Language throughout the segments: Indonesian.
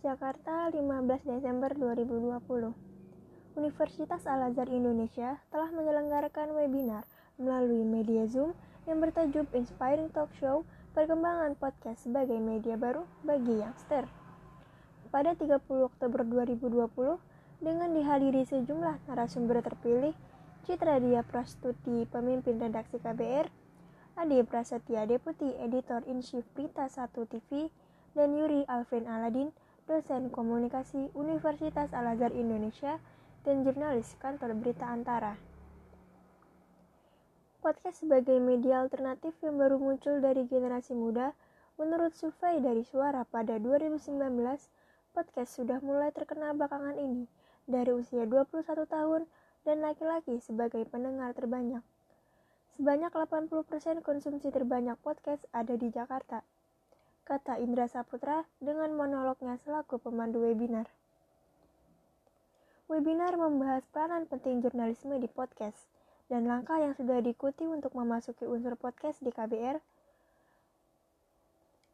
Jakarta 15 Desember 2020 Universitas Al-Azhar Indonesia telah menyelenggarakan webinar melalui media Zoom yang bertajuk Inspiring Talk Show Perkembangan Podcast sebagai Media Baru bagi Youngster. Pada 30 Oktober 2020, dengan dihadiri sejumlah narasumber terpilih, Citra Dia Prastuti, pemimpin redaksi KBR, Ade Prasetya, Deputi Editor in Chief Berita 1 TV, dan Yuri Alvin Aladin, dosen komunikasi Universitas Al-Azhar Indonesia, dan jurnalis kantor berita Antara. Podcast sebagai media alternatif yang baru muncul dari generasi muda, menurut survei dari Suara pada 2019, podcast sudah mulai terkenal belakangan ini dari usia 21 tahun dan laki-laki sebagai pendengar terbanyak. Sebanyak 80% konsumsi terbanyak podcast ada di Jakarta kata Indra Saputra dengan monolognya selaku pemandu webinar. Webinar membahas peranan penting jurnalisme di podcast dan langkah yang sudah diikuti untuk memasuki unsur podcast di KBR.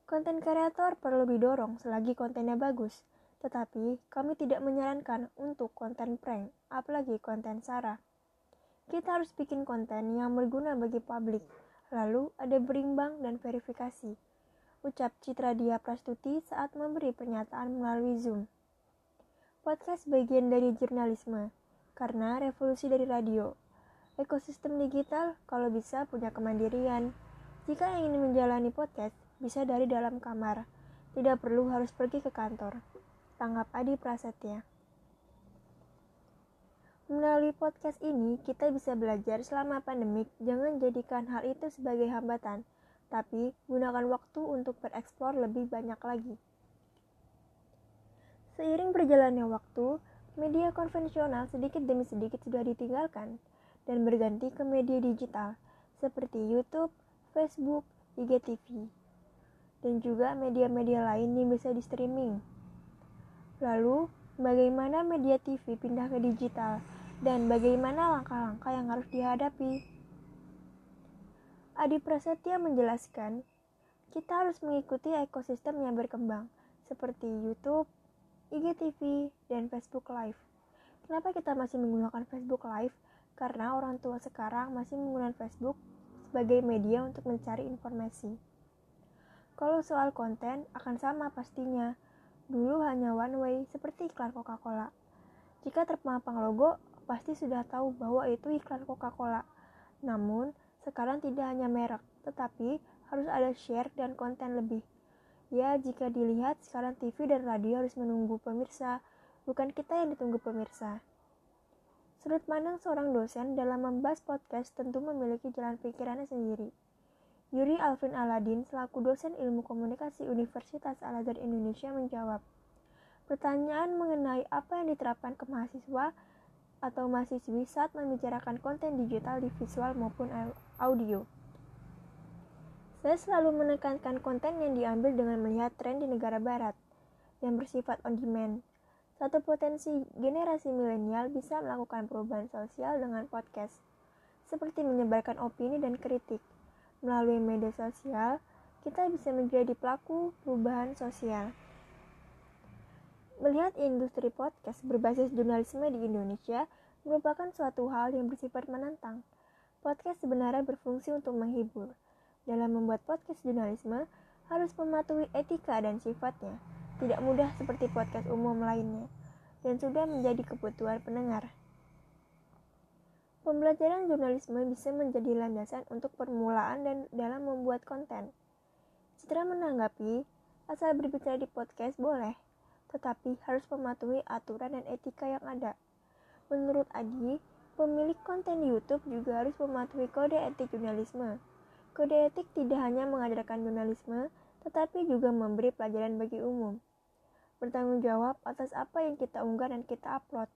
Konten kreator perlu didorong selagi kontennya bagus, tetapi kami tidak menyarankan untuk konten prank, apalagi konten sara. Kita harus bikin konten yang berguna bagi publik, lalu ada berimbang dan verifikasi ucap Citra Dia Prastuti saat memberi pernyataan melalui Zoom. Podcast bagian dari jurnalisme, karena revolusi dari radio. Ekosistem digital kalau bisa punya kemandirian. Jika ingin menjalani podcast, bisa dari dalam kamar. Tidak perlu harus pergi ke kantor. Tanggap Adi Prasetya. Melalui podcast ini, kita bisa belajar selama pandemik. Jangan jadikan hal itu sebagai hambatan tapi gunakan waktu untuk bereksplor lebih banyak lagi. Seiring berjalannya waktu, media konvensional sedikit demi sedikit sudah ditinggalkan dan berganti ke media digital seperti YouTube, Facebook, IGTV, dan juga media-media lain yang bisa di streaming. Lalu, bagaimana media TV pindah ke digital dan bagaimana langkah-langkah yang harus dihadapi? Adi Prasetya menjelaskan, kita harus mengikuti ekosistem yang berkembang, seperti YouTube, IGTV, dan Facebook Live. Kenapa kita masih menggunakan Facebook Live? Karena orang tua sekarang masih menggunakan Facebook sebagai media untuk mencari informasi. Kalau soal konten akan sama pastinya. Dulu hanya one way seperti iklan Coca-Cola. Jika terpampang logo, pasti sudah tahu bahwa itu iklan Coca-Cola. Namun, sekarang tidak hanya merek, tetapi harus ada share dan konten lebih. Ya, jika dilihat sekarang TV dan radio harus menunggu pemirsa, bukan kita yang ditunggu pemirsa. Sudut pandang seorang dosen dalam membahas podcast tentu memiliki jalan pikirannya sendiri. Yuri Alvin Aladin selaku dosen ilmu komunikasi Universitas Al-Azhar Indonesia menjawab, Pertanyaan mengenai apa yang diterapkan ke mahasiswa atau mahasiswi saat membicarakan konten digital di visual maupun audio. Saya selalu menekankan konten yang diambil dengan melihat tren di negara barat yang bersifat on demand. Satu potensi generasi milenial bisa melakukan perubahan sosial dengan podcast, seperti menyebarkan opini dan kritik. Melalui media sosial, kita bisa menjadi pelaku perubahan sosial. Melihat industri podcast berbasis jurnalisme di Indonesia merupakan suatu hal yang bersifat menantang. Podcast sebenarnya berfungsi untuk menghibur. Dalam membuat podcast jurnalisme, harus mematuhi etika dan sifatnya. Tidak mudah seperti podcast umum lainnya, dan sudah menjadi kebutuhan pendengar. Pembelajaran jurnalisme bisa menjadi landasan untuk permulaan dan dalam membuat konten. Citra menanggapi, asal berbicara di podcast boleh, tetapi harus mematuhi aturan dan etika yang ada. Menurut Adi, pemilik konten YouTube juga harus mematuhi kode etik jurnalisme. Kode etik tidak hanya mengajarkan jurnalisme, tetapi juga memberi pelajaran bagi umum. Bertanggung jawab atas apa yang kita unggah dan kita upload.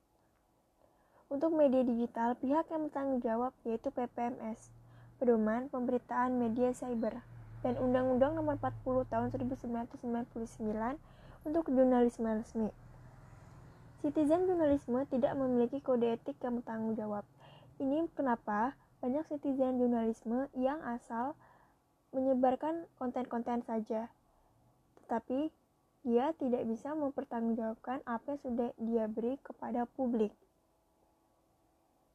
Untuk media digital, pihak yang bertanggung jawab yaitu PPMS, Pedoman Pemberitaan Media Cyber, dan Undang-Undang Nomor 40 Tahun 1999 untuk jurnalisme resmi. Citizen jurnalisme tidak memiliki kode etik yang bertanggung jawab. Ini kenapa banyak citizen jurnalisme yang asal menyebarkan konten-konten saja. Tetapi dia tidak bisa mempertanggungjawabkan apa yang sudah dia beri kepada publik.